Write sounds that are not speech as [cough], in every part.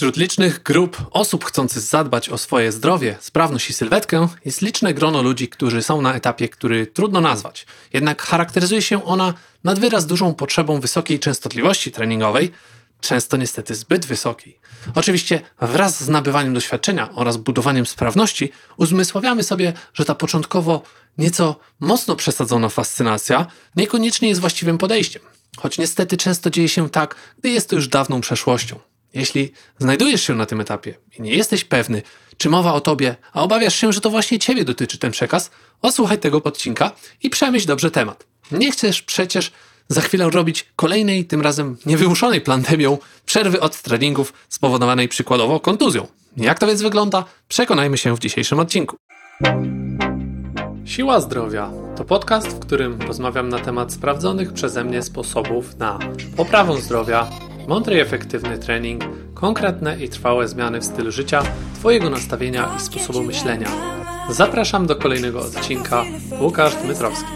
Wśród licznych grup osób chcących zadbać o swoje zdrowie, sprawność i sylwetkę jest liczne grono ludzi, którzy są na etapie, który trudno nazwać. Jednak charakteryzuje się ona nad wyraz dużą potrzebą wysokiej częstotliwości treningowej, często niestety zbyt wysokiej. Oczywiście wraz z nabywaniem doświadczenia oraz budowaniem sprawności uzmysławiamy sobie, że ta początkowo nieco mocno przesadzona fascynacja niekoniecznie jest właściwym podejściem. Choć niestety często dzieje się tak, gdy jest to już dawną przeszłością. Jeśli znajdujesz się na tym etapie i nie jesteś pewny, czy mowa o tobie, a obawiasz się, że to właśnie ciebie dotyczy ten przekaz, osłuchaj tego odcinka i przemyśl dobrze temat. Nie chcesz przecież za chwilę robić kolejnej, tym razem niewymuszonej pandemią, przerwy od treningów spowodowanej przykładowo kontuzją. Jak to więc wygląda? Przekonajmy się w dzisiejszym odcinku. Siła Zdrowia to podcast, w którym rozmawiam na temat sprawdzonych przeze mnie sposobów na poprawę zdrowia, mądry i efektywny trening, konkretne i trwałe zmiany w stylu życia, Twojego nastawienia i sposobu myślenia. Zapraszam do kolejnego odcinka. Łukasz Dmytrowski.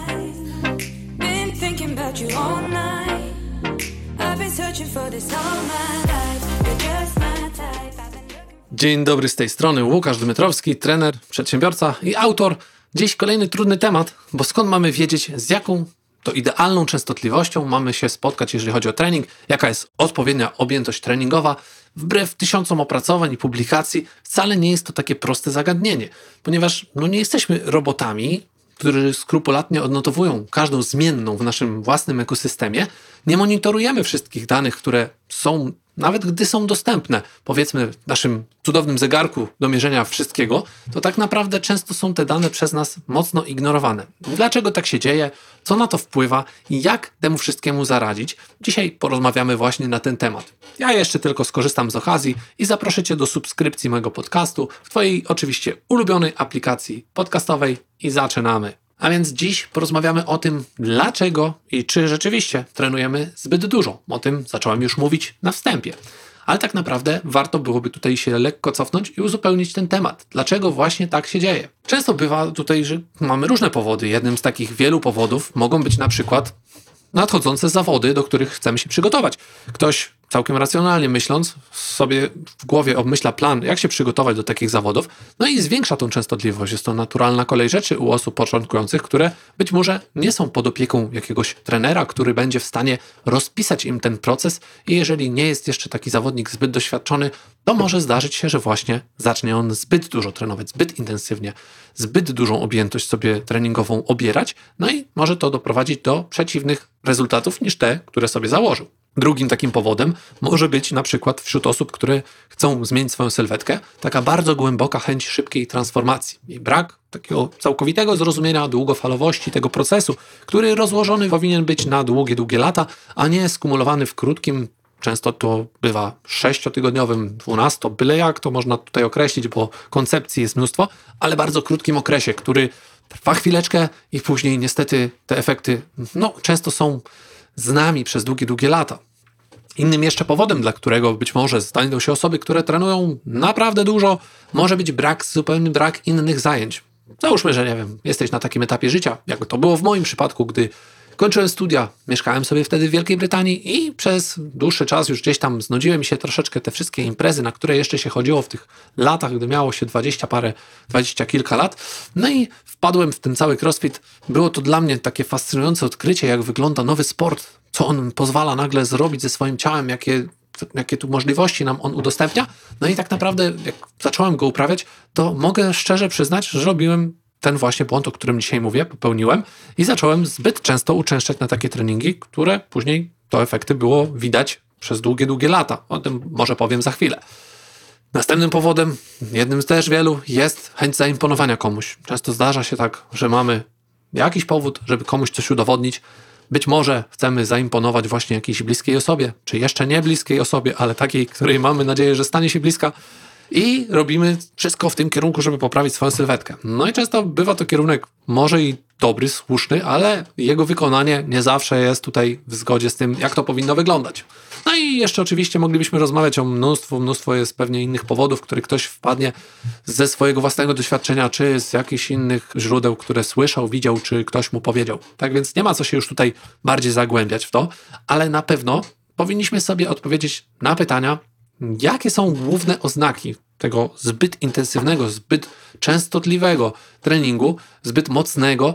Dzień dobry z tej strony, Łukasz Dmytrowski, trener, przedsiębiorca i autor. Dziś kolejny trudny temat, bo skąd mamy wiedzieć, z jaką to idealną częstotliwością mamy się spotkać, jeżeli chodzi o trening, jaka jest odpowiednia objętość treningowa. Wbrew tysiącom opracowań i publikacji, wcale nie jest to takie proste zagadnienie, ponieważ no, nie jesteśmy robotami, którzy skrupulatnie odnotowują każdą zmienną w naszym własnym ekosystemie, nie monitorujemy wszystkich danych, które są, nawet gdy są dostępne, powiedzmy w naszym cudownym zegarku do mierzenia wszystkiego, to tak naprawdę często są te dane przez nas mocno ignorowane. Dlaczego tak się dzieje? Co na to wpływa i jak temu wszystkiemu zaradzić? Dzisiaj porozmawiamy właśnie na ten temat. Ja jeszcze tylko skorzystam z okazji i zaproszę Cię do subskrypcji mojego podcastu w Twojej oczywiście ulubionej aplikacji podcastowej i zaczynamy. A więc dziś porozmawiamy o tym, dlaczego i czy rzeczywiście trenujemy zbyt dużo. O tym zacząłem już mówić na wstępie. Ale tak naprawdę warto byłoby tutaj się lekko cofnąć i uzupełnić ten temat. Dlaczego właśnie tak się dzieje? Często bywa tutaj, że mamy różne powody. Jednym z takich wielu powodów mogą być na przykład nadchodzące zawody, do których chcemy się przygotować. Ktoś całkiem racjonalnie myśląc, sobie w głowie obmyśla plan, jak się przygotować do takich zawodów, no i zwiększa tą częstotliwość. Jest to naturalna kolej rzeczy u osób początkujących, które być może nie są pod opieką jakiegoś trenera, który będzie w stanie rozpisać im ten proces i jeżeli nie jest jeszcze taki zawodnik zbyt doświadczony, to może zdarzyć się, że właśnie zacznie on zbyt dużo trenować, zbyt intensywnie, zbyt dużą objętość sobie treningową obierać, no i może to doprowadzić do przeciwnych rezultatów niż te, które sobie założył. Drugim takim powodem może być na przykład wśród osób, które chcą zmienić swoją sylwetkę, taka bardzo głęboka chęć szybkiej transformacji i brak takiego całkowitego zrozumienia długofalowości tego procesu, który rozłożony powinien być na długie, długie lata, a nie skumulowany w krótkim, często to bywa sześciotygodniowym, dwunasto, byle jak to można tutaj określić, bo koncepcji jest mnóstwo, ale bardzo krótkim okresie, który trwa chwileczkę i później niestety te efekty no, często są z nami przez długie, długie lata. Innym jeszcze powodem, dla którego być może znajdą się osoby, które trenują naprawdę dużo, może być brak, zupełny brak innych zajęć. Załóżmy, że nie wiem, jesteś na takim etapie życia, jak to było w moim przypadku, gdy Kończyłem studia, mieszkałem sobie wtedy w Wielkiej Brytanii i przez dłuższy czas już gdzieś tam znudziły mi się troszeczkę te wszystkie imprezy, na które jeszcze się chodziło w tych latach, gdy miało się dwadzieścia parę, dwadzieścia kilka lat. No i wpadłem w ten cały crossfit. Było to dla mnie takie fascynujące odkrycie, jak wygląda nowy sport, co on pozwala nagle zrobić ze swoim ciałem, jakie jakie tu możliwości nam on udostępnia. No i tak naprawdę, jak zacząłem go uprawiać, to mogę szczerze przyznać, że robiłem ten właśnie błąd, o którym dzisiaj mówię, popełniłem i zacząłem zbyt często uczęszczać na takie treningi, które później to efekty było widać przez długie, długie lata. O tym może powiem za chwilę. Następnym powodem, jednym z też wielu, jest chęć zaimponowania komuś. Często zdarza się tak, że mamy jakiś powód, żeby komuś coś udowodnić. Być może chcemy zaimponować właśnie jakiejś bliskiej osobie, czy jeszcze nie bliskiej osobie, ale takiej, której mamy nadzieję, że stanie się bliska i robimy wszystko w tym kierunku, żeby poprawić swoją sylwetkę. No i często bywa to kierunek może i dobry, słuszny, ale jego wykonanie nie zawsze jest tutaj w zgodzie z tym, jak to powinno wyglądać. No i jeszcze oczywiście moglibyśmy rozmawiać o mnóstwo, mnóstwo jest pewnie innych powodów, które ktoś wpadnie ze swojego własnego doświadczenia, czy z jakichś innych źródeł, które słyszał, widział, czy ktoś mu powiedział. Tak więc nie ma co się już tutaj bardziej zagłębiać w to, ale na pewno powinniśmy sobie odpowiedzieć na pytania, jakie są główne oznaki tego zbyt intensywnego, zbyt częstotliwego treningu, zbyt mocnego,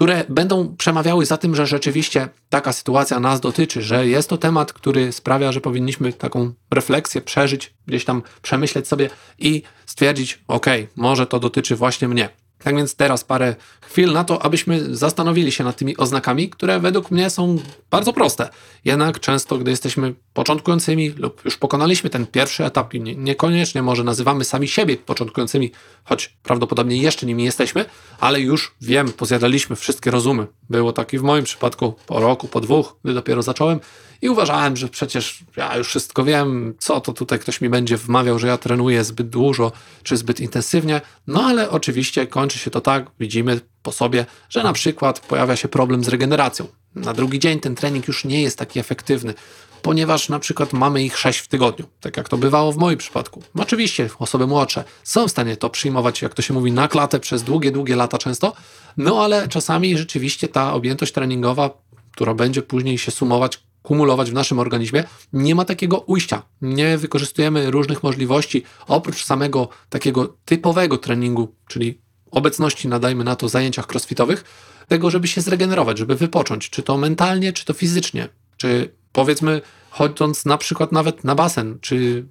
które będą przemawiały za tym, że rzeczywiście taka sytuacja nas dotyczy, że jest to temat, który sprawia, że powinniśmy taką refleksję przeżyć, gdzieś tam przemyśleć sobie i stwierdzić, ok, może to dotyczy właśnie mnie. Tak więc teraz parę chwil na to, abyśmy zastanowili się nad tymi oznakami, które według mnie są bardzo proste. Jednak często, gdy jesteśmy początkującymi lub już pokonaliśmy ten pierwszy etap i niekoniecznie może nazywamy sami siebie początkującymi, choć prawdopodobnie jeszcze nimi jesteśmy, ale już wiem, pozjadaliśmy wszystkie rozumy. Było tak i w moim przypadku po roku, po dwóch, gdy dopiero zacząłem i uważałem, że przecież ja już wszystko wiem, co to tutaj ktoś mi będzie wmawiał, że ja trenuję zbyt dużo czy zbyt intensywnie. No ale oczywiście kończy się to tak, widzimy po sobie, że na przykład pojawia się problem z regeneracją. Na drugi dzień ten trening już nie jest taki efektywny, ponieważ na przykład mamy ich 6 w tygodniu, tak jak to bywało w moim przypadku. Oczywiście osoby młodsze są w stanie to przyjmować, jak to się mówi, na klatę przez długie, długie lata często, no ale czasami rzeczywiście ta objętość treningowa, która będzie później się sumować kumulować w naszym organizmie, nie ma takiego ujścia. Nie wykorzystujemy różnych możliwości oprócz samego takiego typowego treningu, czyli obecności, nadajmy na to, zajęciach crossfitowych, tego, żeby się zregenerować, żeby wypocząć, czy to mentalnie, czy to fizycznie, czy powiedzmy chodząc na przykład nawet na basen, czy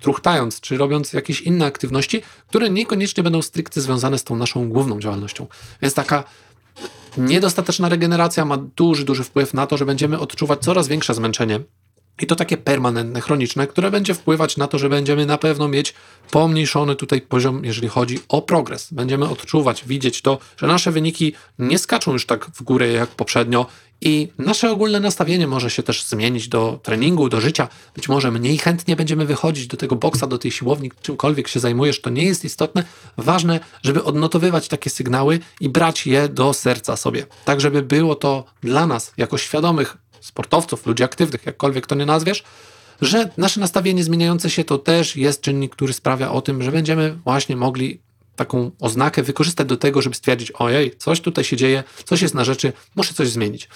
truchtając, czy robiąc jakieś inne aktywności, które niekoniecznie będą stricte związane z tą naszą główną działalnością. Więc taka Niedostateczna regeneracja ma duży, duży wpływ na to, że będziemy odczuwać coraz większe zmęczenie. I to takie permanentne, chroniczne, które będzie wpływać na to, że będziemy na pewno mieć pomniejszony tutaj poziom, jeżeli chodzi o progres. Będziemy odczuwać, widzieć to, że nasze wyniki nie skaczą już tak w górę jak poprzednio i nasze ogólne nastawienie może się też zmienić do treningu, do życia. Być może mniej chętnie będziemy wychodzić do tego boksa, do tej siłowni, czymkolwiek się zajmujesz, to nie jest istotne. Ważne, żeby odnotowywać takie sygnały i brać je do serca sobie. Tak, żeby było to dla nas, jako świadomych sportowców, ludzi aktywnych, jakkolwiek to nie nazwiesz, że nasze nastawienie zmieniające się to też jest czynnik, który sprawia o tym, że będziemy właśnie mogli taką oznakę wykorzystać do tego, żeby stwierdzić, ojej, coś tutaj się dzieje, coś jest na rzeczy, muszę coś zmienić.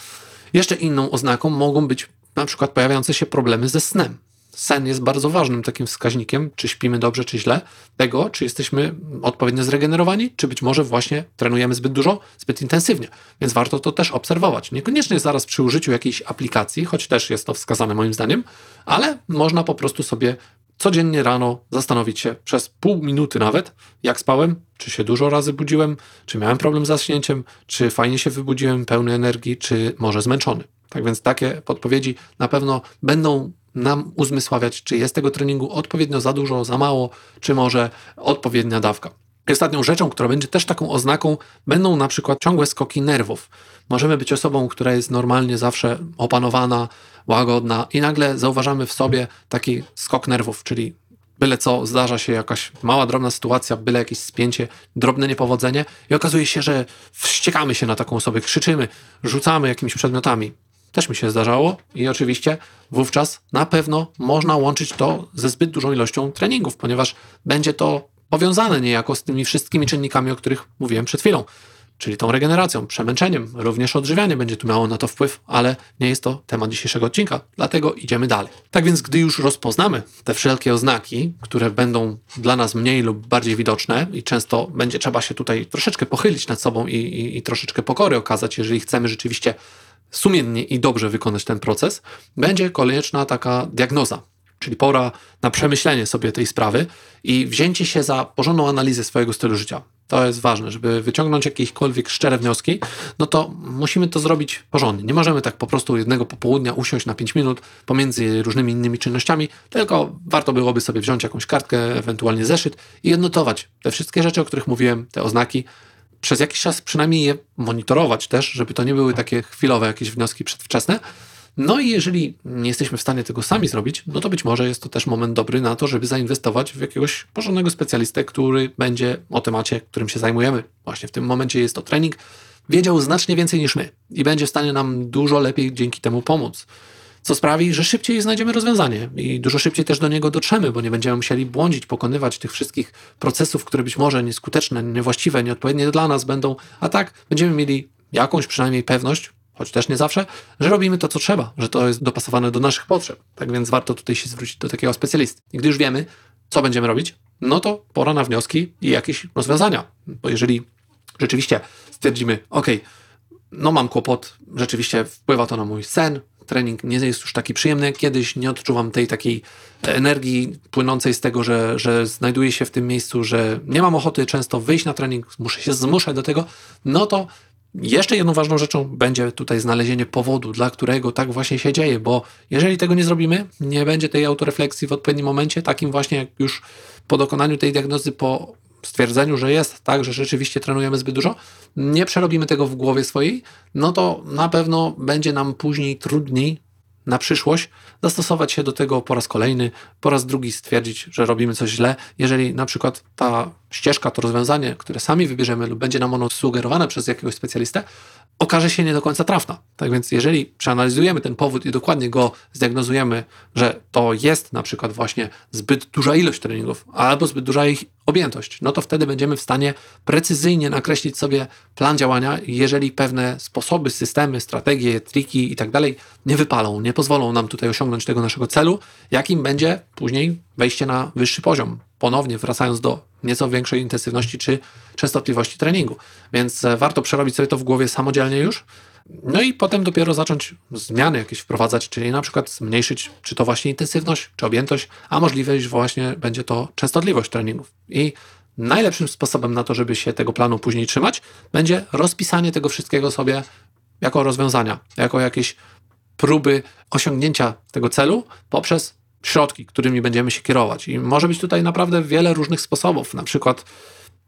Jeszcze inną oznaką mogą być na przykład pojawiające się problemy ze snem. Sen jest bardzo ważnym takim wskaźnikiem, czy śpimy dobrze, czy źle, tego, czy jesteśmy odpowiednio zregenerowani, czy być może właśnie trenujemy zbyt dużo, zbyt intensywnie. Więc warto to też obserwować. Niekoniecznie zaraz przy użyciu jakiejś aplikacji, choć też jest to wskazane moim zdaniem, ale można po prostu sobie codziennie rano zastanowić się przez pół minuty nawet, jak spałem, czy się dużo razy budziłem, czy miałem problem z zaśnięciem, czy fajnie się wybudziłem, pełny energii, czy może zmęczony. Tak więc takie podpowiedzi na pewno będą nam uzmysławiać, czy jest tego treningu odpowiednio za dużo, za mało, czy może odpowiednia dawka. Ostatnią rzeczą, która będzie też taką oznaką, będą na przykład ciągłe skoki nerwów. Możemy być osobą, która jest normalnie zawsze opanowana, łagodna i nagle zauważamy w sobie taki skok nerwów, czyli byle co zdarza się jakaś mała, drobna sytuacja, byle jakieś spięcie, drobne niepowodzenie i okazuje się, że wściekamy się na taką osobę, krzyczymy, rzucamy jakimiś przedmiotami. Też mi się zdarzało i oczywiście wówczas na pewno można łączyć to ze zbyt dużą ilością treningów, ponieważ będzie to powiązane niejako z tymi wszystkimi czynnikami, o których mówiłem przed chwilą czyli tą regeneracją, przemęczeniem. Również odżywianie będzie tu miało na to wpływ, ale nie jest to temat dzisiejszego odcinka, dlatego idziemy dalej. Tak więc, gdy już rozpoznamy te wszelkie oznaki, które będą dla nas mniej lub bardziej widoczne i często będzie trzeba się tutaj troszeczkę pochylić nad sobą i, i, i troszeczkę pokory okazać, jeżeli chcemy rzeczywiście sumiennie i dobrze wykonać ten proces, będzie konieczna taka diagnoza, czyli pora na przemyślenie sobie tej sprawy i wzięcie się za porządną analizę swojego stylu życia. To jest ważne, żeby wyciągnąć jakiekolwiek szczere wnioski, no to musimy to zrobić porządnie. Nie możemy tak po prostu jednego popołudnia usiąść na 5 minut pomiędzy różnymi innymi czynnościami, tylko warto byłoby sobie wziąć jakąś kartkę, ewentualnie zeszyt i odnotować te wszystkie rzeczy, o których mówiłem, te oznaki, przez jakiś czas przynajmniej je monitorować też, żeby to nie były takie chwilowe jakieś wnioski przedwczesne, no i jeżeli nie jesteśmy w stanie tego sami zrobić, no to być może jest to też moment dobry na to, żeby zainwestować w jakiegoś porządnego specjalistę, który będzie o temacie, którym się zajmujemy. Właśnie w tym momencie jest to trening, wiedział znacznie więcej niż my i będzie w stanie nam dużo lepiej dzięki temu pomóc. Co sprawi, że szybciej znajdziemy rozwiązanie i dużo szybciej też do niego dotrzemy, bo nie będziemy musieli błądzić, pokonywać tych wszystkich procesów, które być może nieskuteczne, niewłaściwe, nieodpowiednie dla nas będą, a tak będziemy mieli jakąś przynajmniej pewność, choć też nie zawsze, że robimy to, co trzeba, że to jest dopasowane do naszych potrzeb. Tak więc warto tutaj się zwrócić do takiego specjalisty. I gdy już wiemy, co będziemy robić, no to pora na wnioski i jakieś rozwiązania. Bo jeżeli rzeczywiście stwierdzimy, ok, no mam kłopot, rzeczywiście wpływa to na mój sen, trening nie jest już taki przyjemny. Kiedyś nie odczuwam tej takiej energii płynącej z tego, że, że znajduję się w tym miejscu, że nie mam ochoty często wyjść na trening, muszę się zmuszać do tego, no to jeszcze jedną ważną rzeczą będzie tutaj znalezienie powodu, dla którego tak właśnie się dzieje, bo jeżeli tego nie zrobimy, nie będzie tej autorefleksji w odpowiednim momencie, takim właśnie jak już po dokonaniu tej diagnozy, po stwierdzeniu, że jest tak, że rzeczywiście trenujemy zbyt dużo, nie przerobimy tego w głowie swojej, no to na pewno będzie nam później trudniej na przyszłość zastosować się do tego po raz kolejny, po raz drugi stwierdzić, że robimy coś źle. Jeżeli na przykład ta ścieżka, to rozwiązanie, które sami wybierzemy lub będzie nam ono sugerowane przez jakiegoś specjalistę, okaże się nie do końca trafna. Tak więc jeżeli przeanalizujemy ten powód i dokładnie go zdiagnozujemy, że to jest na przykład właśnie zbyt duża ilość treningów albo zbyt duża ich objętość, no to wtedy będziemy w stanie precyzyjnie nakreślić sobie plan działania, jeżeli pewne sposoby, systemy, strategie, triki i tak dalej nie wypalą, nie pozwolą nam tutaj osiągnąć tego naszego celu, jakim będzie później wejście na wyższy poziom. Ponownie wracając do nieco większej intensywności czy częstotliwości treningu. Więc e, warto przerobić sobie to w głowie samodzielnie już. No i potem dopiero zacząć zmiany jakieś wprowadzać, czyli na przykład zmniejszyć czy to właśnie intensywność, czy objętość, a możliwość właśnie będzie to częstotliwość treningów. I najlepszym sposobem na to, żeby się tego planu później trzymać, będzie rozpisanie tego wszystkiego sobie jako rozwiązania, jako jakieś próby osiągnięcia tego celu poprzez środki, którymi będziemy się kierować. I może być tutaj naprawdę wiele różnych sposobów. Na przykład,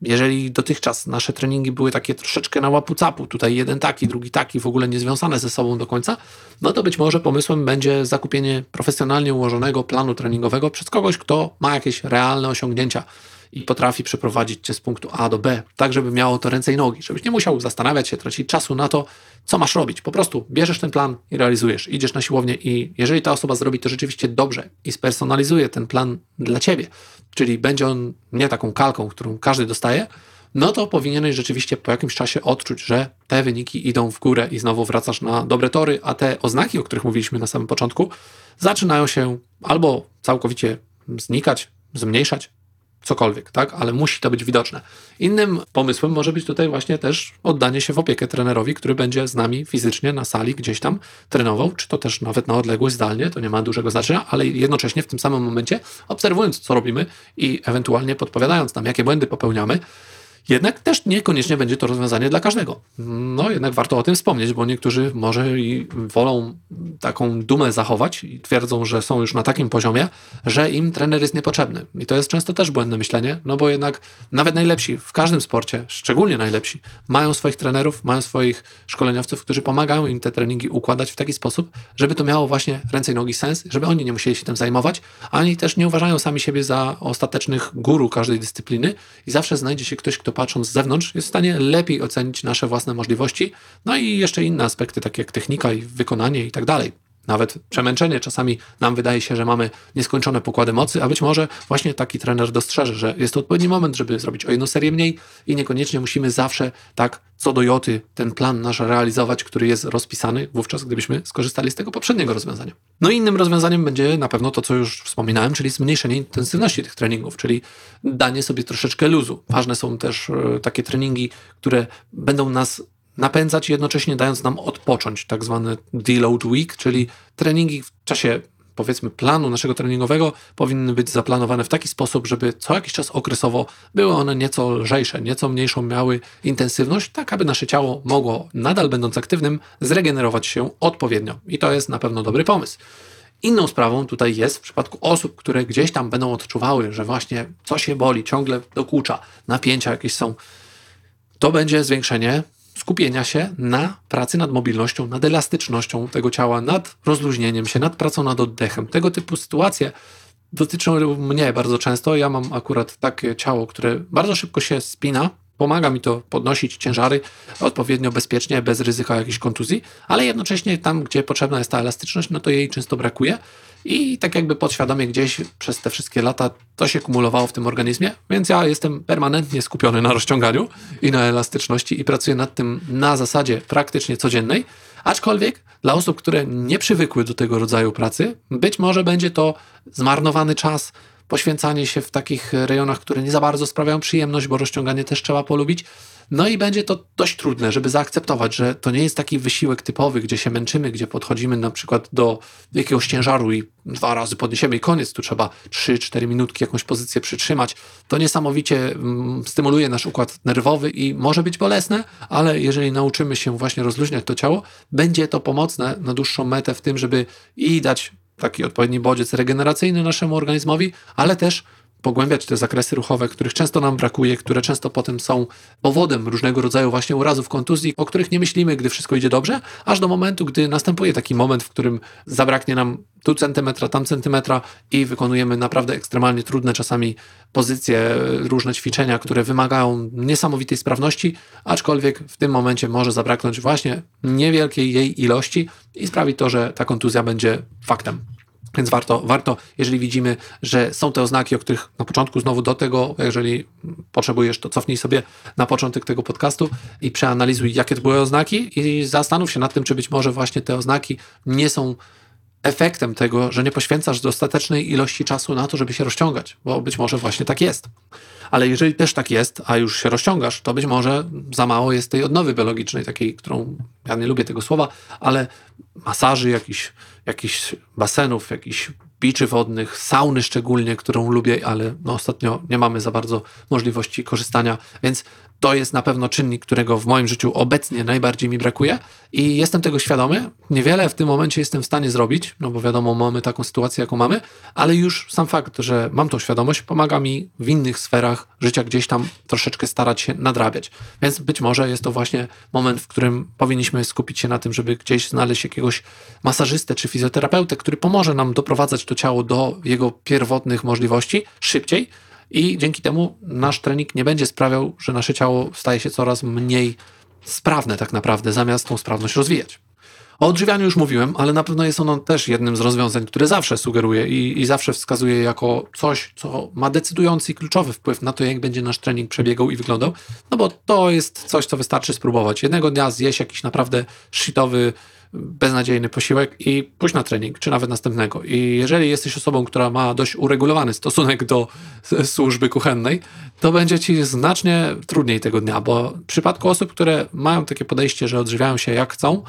jeżeli dotychczas nasze treningi były takie troszeczkę na łapu capu, tutaj jeden taki, drugi taki, w ogóle niezwiązane ze sobą do końca, no to być może pomysłem będzie zakupienie profesjonalnie ułożonego planu treningowego przez kogoś, kto ma jakieś realne osiągnięcia i potrafi przeprowadzić cię z punktu A do B, tak żeby miało to ręce i nogi, żebyś nie musiał zastanawiać się, tracić czasu na to, co masz robić. Po prostu bierzesz ten plan i realizujesz. Idziesz na siłownię i jeżeli ta osoba zrobi to rzeczywiście dobrze i spersonalizuje ten plan dla ciebie, czyli będzie on nie taką kalką, którą każdy dostaje, no to powinieneś rzeczywiście po jakimś czasie odczuć, że te wyniki idą w górę i znowu wracasz na dobre tory, a te oznaki, o których mówiliśmy na samym początku, zaczynają się albo całkowicie znikać, zmniejszać, cokolwiek, tak? Ale musi to być widoczne. Innym pomysłem może być tutaj właśnie też oddanie się w opiekę trenerowi, który będzie z nami fizycznie na sali gdzieś tam trenował, czy to też nawet na odległość zdalnie, to nie ma dużego znaczenia, ale jednocześnie w tym samym momencie obserwując, co robimy i ewentualnie podpowiadając nam, jakie błędy popełniamy, jednak też niekoniecznie będzie to rozwiązanie dla każdego. No jednak warto o tym wspomnieć, bo niektórzy może i wolą taką dumę zachować i twierdzą, że są już na takim poziomie, że im trener jest niepotrzebny. I to jest często też błędne myślenie, no bo jednak nawet najlepsi w każdym sporcie, szczególnie najlepsi, mają swoich trenerów, mają swoich szkoleniowców, którzy pomagają im te treningi układać w taki sposób, żeby to miało właśnie ręce i nogi sens, żeby oni nie musieli się tym zajmować, ani też nie uważają sami siebie za ostatecznych guru każdej dyscypliny i zawsze znajdzie się ktoś, kto patrząc z zewnątrz, jest w stanie lepiej ocenić nasze własne możliwości, no i jeszcze inne aspekty, takie jak technika i wykonanie i tak dalej. Nawet przemęczenie. Czasami nam wydaje się, że mamy nieskończone pokłady mocy, a być może właśnie taki trener dostrzeże, że jest to odpowiedni moment, żeby zrobić o jedną serię mniej i niekoniecznie musimy zawsze tak co do joty ten plan nasz realizować, który jest rozpisany wówczas, gdybyśmy skorzystali z tego poprzedniego rozwiązania. No i innym rozwiązaniem będzie na pewno to, co już wspominałem, czyli zmniejszenie intensywności tych treningów, czyli danie sobie troszeczkę luzu. Ważne są też e, takie treningi, które będą nas napędzać, jednocześnie dając nam odpocząć, tak zwany deload week, czyli treningi w czasie powiedzmy planu naszego treningowego powinny być zaplanowane w taki sposób, żeby co jakiś czas okresowo były one nieco lżejsze, nieco mniejszą miały intensywność, tak aby nasze ciało mogło, nadal będąc aktywnym, zregenerować się odpowiednio. I to jest na pewno dobry pomysł. Inną sprawą tutaj jest w przypadku osób, które gdzieś tam będą odczuwały, że właśnie coś się boli, ciągle dokucza, napięcia jakieś są, to będzie zwiększenie skupienia się na pracy nad mobilnością, nad elastycznością tego ciała, nad rozluźnieniem się, nad pracą nad oddechem. Tego typu sytuacje dotyczą mnie bardzo często. Ja mam akurat takie ciało, które bardzo szybko się spina. Pomaga mi to podnosić ciężary odpowiednio bezpiecznie, bez ryzyka jakiejś kontuzji, ale jednocześnie tam, gdzie potrzebna jest ta elastyczność, no to jej często brakuje. I tak jakby podświadomie gdzieś przez te wszystkie lata to się kumulowało w tym organizmie, więc ja jestem permanentnie skupiony na rozciąganiu i na elastyczności i pracuję nad tym na zasadzie praktycznie codziennej, Aczkolwiek dla osób, które nie przywykły do tego rodzaju pracy, być może będzie to zmarnowany czas, poświęcanie się w takich rejonach, które nie za bardzo sprawiają przyjemność, bo rozciąganie też trzeba polubić. No i będzie to dość trudne, żeby zaakceptować, że to nie jest taki wysiłek typowy, gdzie się męczymy, gdzie podchodzimy na przykład do jakiegoś ciężaru i dwa razy podniesiemy i koniec. Tu trzeba 3-4 minutki jakąś pozycję przytrzymać. To niesamowicie mm, stymuluje nasz układ nerwowy i może być bolesne, ale jeżeli nauczymy się właśnie rozluźniać to ciało, będzie to pomocne na dłuższą metę w tym, żeby i dać taki odpowiedni bodziec regeneracyjny naszemu organizmowi, ale też pogłębiać te zakresy ruchowe, których często nam brakuje, które często potem są powodem różnego rodzaju właśnie urazów, kontuzji, o których nie myślimy, gdy wszystko idzie dobrze, aż do momentu, gdy następuje taki moment, w którym zabraknie nam tu centymetra, tam centymetra i wykonujemy naprawdę ekstremalnie trudne czasami pozycje, różne ćwiczenia, które wymagają niesamowitej sprawności, aczkolwiek w tym momencie może zabraknąć właśnie niewielkiej jej ilości i sprawi to, że ta kontuzja będzie faktem. Więc warto, warto, jeżeli widzimy, że są te oznaki, o których na początku znowu do tego, jeżeli potrzebujesz, to cofnij sobie na początek tego podcastu i przeanalizuj, jakie to były oznaki i zastanów się nad tym, czy być może właśnie te oznaki nie są efektem tego, że nie poświęcasz dostatecznej ilości czasu na to, żeby się rozciągać, bo być może właśnie tak jest. Ale jeżeli też tak jest, a już się rozciągasz, to być może za mało jest tej odnowy biologicznej, takiej, którą ja nie lubię tego słowa, ale masaży, jakichś jakich basenów, jakichś biczy wodnych, sauny szczególnie, którą lubię, ale no ostatnio nie mamy za bardzo możliwości korzystania, więc to jest na pewno czynnik, którego w moim życiu obecnie najbardziej mi brakuje i jestem tego świadomy. Niewiele w tym momencie jestem w stanie zrobić, no bo wiadomo, mamy taką sytuację, jaką mamy, ale już sam fakt, że mam tą świadomość, pomaga mi w innych sferach życia gdzieś tam troszeczkę starać się nadrabiać. Więc być może jest to właśnie moment, w którym powinniśmy skupić się na tym, żeby gdzieś znaleźć jakiegoś masażystę czy fizjoterapeutę, który pomoże nam doprowadzać to ciało do jego pierwotnych możliwości szybciej i dzięki temu nasz trening nie będzie sprawiał, że nasze ciało staje się coraz mniej sprawne tak naprawdę, zamiast tą sprawność rozwijać. O odżywianiu już mówiłem, ale na pewno jest ono też jednym z rozwiązań, które zawsze sugeruję i, i, zawsze wskazuję jako coś, co ma decydujący i kluczowy wpływ na to, jak będzie nasz trening przebiegał i wyglądał. No bo to jest coś, co wystarczy spróbować. Jednego dnia zjeść jakiś naprawdę shitowy beznadziejny posiłek i pójść na trening, czy nawet następnego. I jeżeli jesteś osobą, która ma dość uregulowany stosunek do [laughs] służby kuchennej, to będzie ci znacznie trudniej tego dnia, bo w przypadku osób, które mają takie podejście, że odżywiają się jak chcą,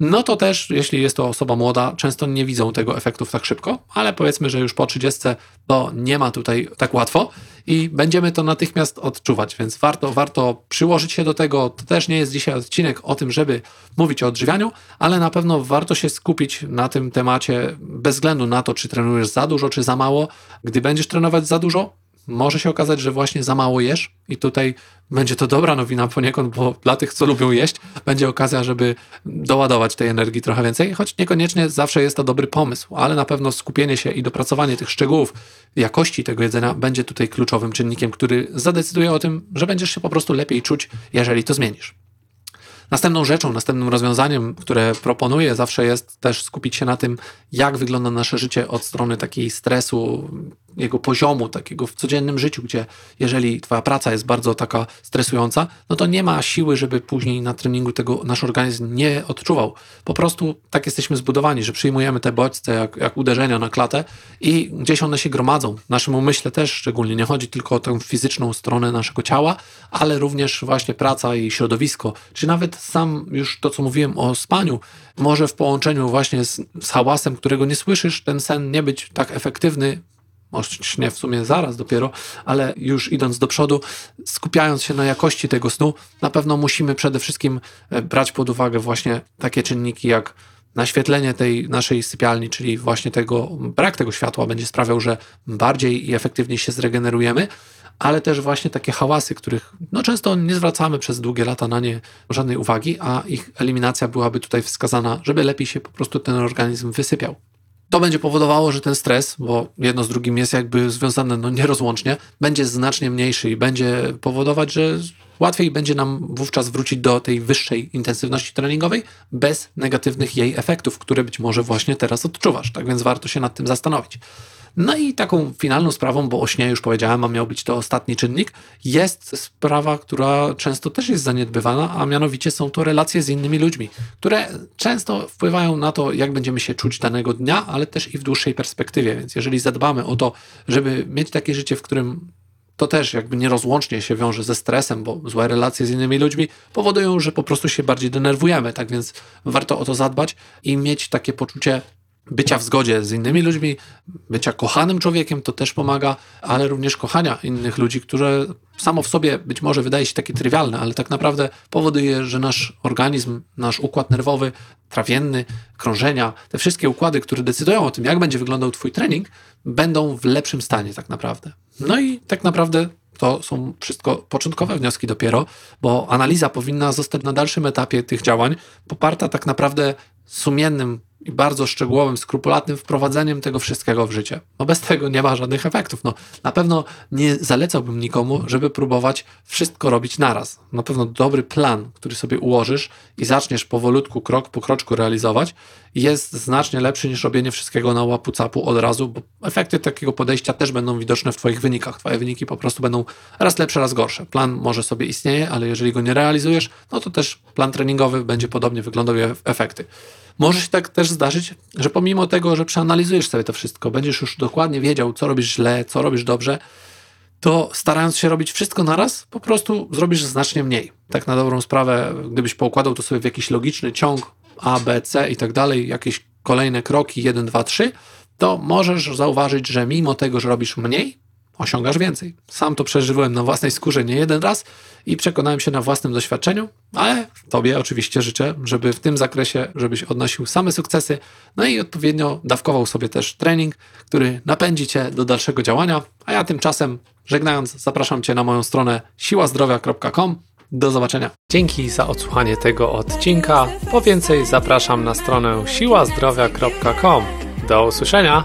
no to też, jeśli jest to osoba młoda, często nie widzą tego efektów tak szybko, ale powiedzmy, że już po 30 to nie ma tutaj tak łatwo i będziemy to natychmiast odczuwać, więc warto, warto przyłożyć się do tego. To też nie jest dzisiaj odcinek o tym, żeby mówić o odżywianiu, ale na pewno warto się skupić na tym temacie bez względu na to, czy trenujesz za dużo, czy za mało. Gdy będziesz trenować za dużo, może się okazać, że właśnie za mało jesz i tutaj będzie to dobra nowina poniekąd, bo dla tych, co lubią jeść, będzie okazja, żeby doładować tej energii trochę więcej, choć niekoniecznie zawsze jest to dobry pomysł, ale na pewno skupienie się i dopracowanie tych szczegółów jakości tego jedzenia będzie tutaj kluczowym czynnikiem, który zadecyduje o tym, że będziesz się po prostu lepiej czuć, jeżeli to zmienisz. Następną rzeczą, następnym rozwiązaniem, które proponuję, zawsze jest też skupić się na tym, jak wygląda nasze życie od strony takiej stresu, jego poziomu, takiego w codziennym życiu, gdzie jeżeli twoja praca jest bardzo taka stresująca, no to nie ma siły, żeby później na treningu tego nasz organizm nie odczuwał. Po prostu tak jesteśmy zbudowani, że przyjmujemy te bodźce jak, jak uderzenia na klatę i gdzieś one się gromadzą. Naszemu myśle też szczególnie. Nie chodzi tylko o tę fizyczną stronę naszego ciała, ale również właśnie praca i środowisko, czy nawet sam już to, co mówiłem o spaniu, może w połączeniu właśnie z, z hałasem, którego nie słyszysz, ten sen nie być tak efektywny, nie w sumie zaraz dopiero, ale już idąc do przodu, skupiając się na jakości tego snu, na pewno musimy przede wszystkim e, brać pod uwagę właśnie takie czynniki jak naświetlenie tej naszej sypialni, czyli właśnie tego, brak tego światła będzie sprawiał, że bardziej i efektywniej się zregenerujemy, ale też właśnie takie hałasy, których no często nie zwracamy przez długie lata na nie żadnej uwagi, a ich eliminacja byłaby tutaj wskazana, żeby lepiej się po prostu ten organizm wysypiał. To będzie powodowało, że ten stres, bo jedno z drugim jest jakby związane no nierozłącznie, będzie znacznie mniejszy i będzie powodować, że łatwiej będzie nam wówczas wrócić do tej wyższej intensywności treningowej bez negatywnych jej efektów, które być może właśnie teraz odczuwasz. Tak więc warto się nad tym zastanowić. No i taką finalną sprawą, bo o śnie już powiedziałem, a miał być to ostatni czynnik, jest sprawa, która często też jest zaniedbywana, a mianowicie są to relacje z innymi ludźmi, które często wpływają na to, jak będziemy się czuć danego dnia, ale też i w dłuższej perspektywie. Więc jeżeli zadbamy o to, żeby mieć takie życie, w którym to też jakby nierozłącznie się wiąże ze stresem, bo złe relacje z innymi ludźmi powodują, że po prostu się bardziej denerwujemy. Tak więc warto o to zadbać i mieć takie poczucie bycia w zgodzie z innymi ludźmi, bycia kochanym człowiekiem, to też pomaga, ale również kochania innych ludzi, które samo w sobie być może wydaje się takie trywialne, ale tak naprawdę powoduje, że nasz organizm, nasz układ nerwowy, trawienny, krążenia, te wszystkie układy, które decydują o tym, jak będzie wyglądał Twój trening, będą w lepszym stanie tak naprawdę. No i tak naprawdę to są wszystko początkowe wnioski dopiero, bo analiza powinna zostać na dalszym etapie tych działań poparta tak naprawdę sumiennym i bardzo szczegółowym, skrupulatnym wprowadzeniem tego wszystkiego w życie. No bez tego nie ma żadnych efektów. No, na pewno nie zalecałbym nikomu, żeby próbować wszystko robić naraz. Na pewno dobry plan, który sobie ułożysz i zaczniesz powolutku, krok po kroczku realizować, jest znacznie lepszy niż robienie wszystkiego na łapu capu od razu, bo efekty takiego podejścia też będą widoczne w Twoich wynikach. Twoje wyniki po prostu będą raz lepsze, raz gorsze. Plan może sobie istnieje, ale jeżeli go nie realizujesz, no to też plan treningowy będzie podobnie wyglądał efekty. Może się tak też zdarzyć, że pomimo tego, że przeanalizujesz sobie to wszystko, będziesz już dokładnie wiedział, co robisz źle, co robisz dobrze, to starając się robić wszystko naraz, po prostu zrobisz znacznie mniej. Tak na dobrą sprawę, gdybyś poukładał to sobie w jakiś logiczny ciąg A, B, C i tak dalej, jakieś kolejne kroki 1, 2, 3, to możesz zauważyć, że mimo tego, że robisz mniej, osiągasz więcej. Sam to przeżyłem na własnej skórze nie jeden raz i przekonałem się na własnym doświadczeniu, ale Tobie oczywiście życzę, żeby w tym zakresie, żebyś odnosił same sukcesy, no i odpowiednio dawkował sobie też trening, który napędzi Cię do dalszego działania, a ja tymczasem, żegnając, zapraszam Cię na moją stronę siłazdrowia.com. Do zobaczenia. Dzięki za odsłuchanie tego odcinka. Po więcej zapraszam na stronę siłazdrowia.com. Do usłyszenia.